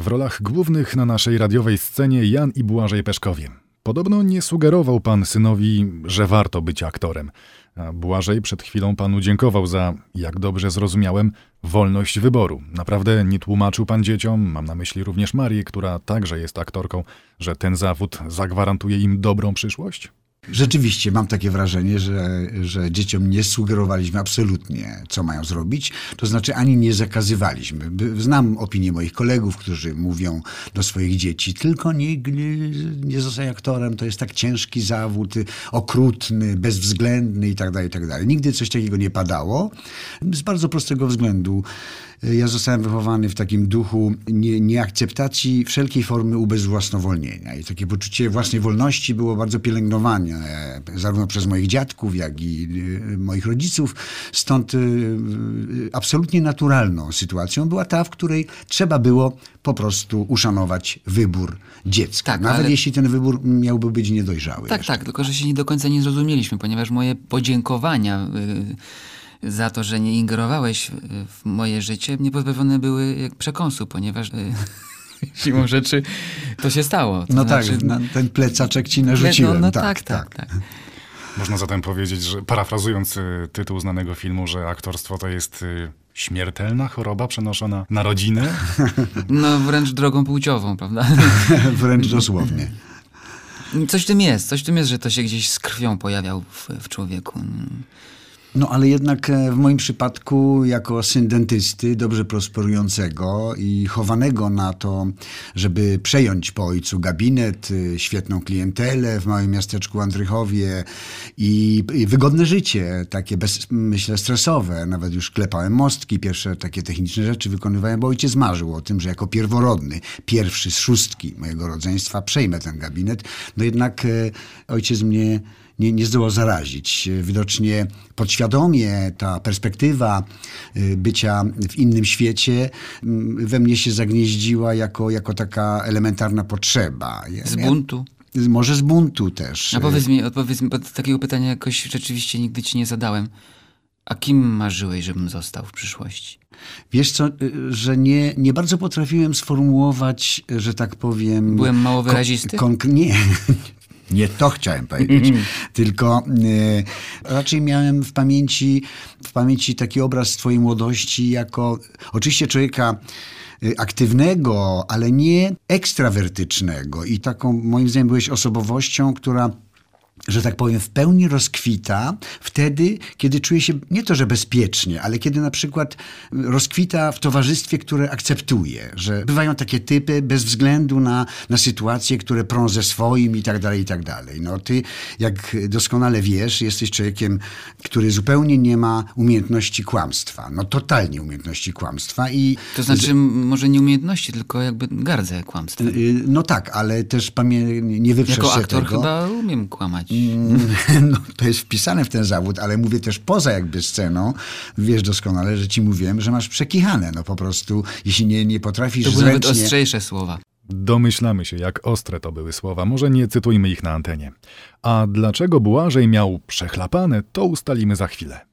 W rolach głównych na naszej radiowej scenie Jan i Błażej Peszkowie. Podobno nie sugerował pan synowi, że warto być aktorem. A Błażej przed chwilą panu dziękował za, jak dobrze zrozumiałem, wolność wyboru. Naprawdę nie tłumaczył pan dzieciom, mam na myśli również Marię, która także jest aktorką, że ten zawód zagwarantuje im dobrą przyszłość? Rzeczywiście mam takie wrażenie, że, że dzieciom nie sugerowaliśmy absolutnie, co mają zrobić. To znaczy ani nie zakazywaliśmy. Znam opinię moich kolegów, którzy mówią do swoich dzieci, tylko nie, nie, nie zostaj aktorem, to jest tak ciężki zawód, okrutny, bezwzględny i tak dalej, i tak. Nigdy coś takiego nie padało. Z bardzo prostego względu. Ja zostałem wychowany w takim duchu nie, nieakceptacji wszelkiej formy ubezwłasnowolnienia. I takie poczucie własnej wolności było bardzo pielęgnowane e, zarówno przez moich dziadków, jak i y, moich rodziców. Stąd y, absolutnie naturalną sytuacją była ta, w której trzeba było po prostu uszanować wybór dziecka. Tak, Nawet ale- jeśli ten wybór miałby być niedojrzały. Tak, jeszcze. tak, tylko że się nie do końca nie zrozumieliśmy, ponieważ moje podziękowania y, za to, że nie ingerowałeś w moje życie, nie pozbawione były jak przekąsu, ponieważ y, siłą rzeczy to się stało. To No znaczy, tak, na ten plecaczek ci no, narzuciłem. no tak, tak, tak, tak. Można zatem powiedzieć, że parafrazując y, tytuł znanego filmu, że aktorstwo to jest y, śmiertelna choroba przenoszona na rodzinę. No wręcz drogą płciową, prawda? Wręcz dosłownie. Coś w tym jest, coś w tym jest, że to się gdzieś z krwią pojawiał w, w człowieku. No ale jednak e, w moim przypadku, jako syn dentysty, dobrze prosperującego i chowanego na to, żeby przejąć po ojcu gabinet, y, świetną klientelę w małym miasteczku Andrychowie i, i wygodne życie, takie bez, myślę stresowe. Nawet już klepałem mostki, pierwsze takie techniczne rzeczy wykonywałem, bo ojciec marzył o tym, że jako pierworodny, pierwszy z szóstki mojego rodzeństwa przejmę ten gabinet. No jednak e, ojciec mnie nie, nie zdołał zarazić. Widocznie podświadomie ta perspektywa y, bycia w innym świecie mm, we mnie się zagnieździła jako, jako taka elementarna potrzeba. Ja- Z ja- buntu. Może z buntu też. A powiedz mi, odpowiedz mi, bo takiego pytania jakoś rzeczywiście nigdy ci nie zadałem. A kim marzyłeś, żebym został w przyszłości? Wiesz co, y, że nie, nie bardzo potrafiłem sformułować, że tak powiem... Byłem mało wyrazisty? Kon, konk- nie, nie to chciałem powiedzieć. Tylko y, raczej miałem w pamięci, w pamięci taki obraz twojej młodości jako oczywiście człowieka y, aktywnego, ale nie ekstrawertycznego. I taką, moim zdaniem, byłeś osobowością, która że tak powiem, w pełni rozkwita wtedy, kiedy czuje się nie to, że bezpiecznie, ale kiedy na przykład rozkwita w towarzystwie, które akceptuje, że bywają takie typy bez względu na, na sytuacje, które prą ze swoim i tak dalej, i tak dalej. No ty, jak doskonale wiesz, jesteś człowiekiem, który zupełnie nie ma umiejętności kłamstwa. No totalnie umiejętności kłamstwa i... To znaczy, może nie umiejętności, tylko jakby gardzę kłamstwem. y, No tak, ale też pamię- nie wyprzesz Jako aktor tego. chyba umiem kłamać. No, to jest wpisane w ten zawód, ale mówię też poza jakby sceną. Wiesz doskonale, że ci mówiłem, że masz przekichane. No po prostu, jeśli nie, nie potrafisz To były nawet zręcznie... ostrzejsze słowa. Domyślamy się, jak ostre to były słowa, może nie cytujmy ich na antenie. A dlaczego Błażej miał przechlapane, to ustalimy za chwilę.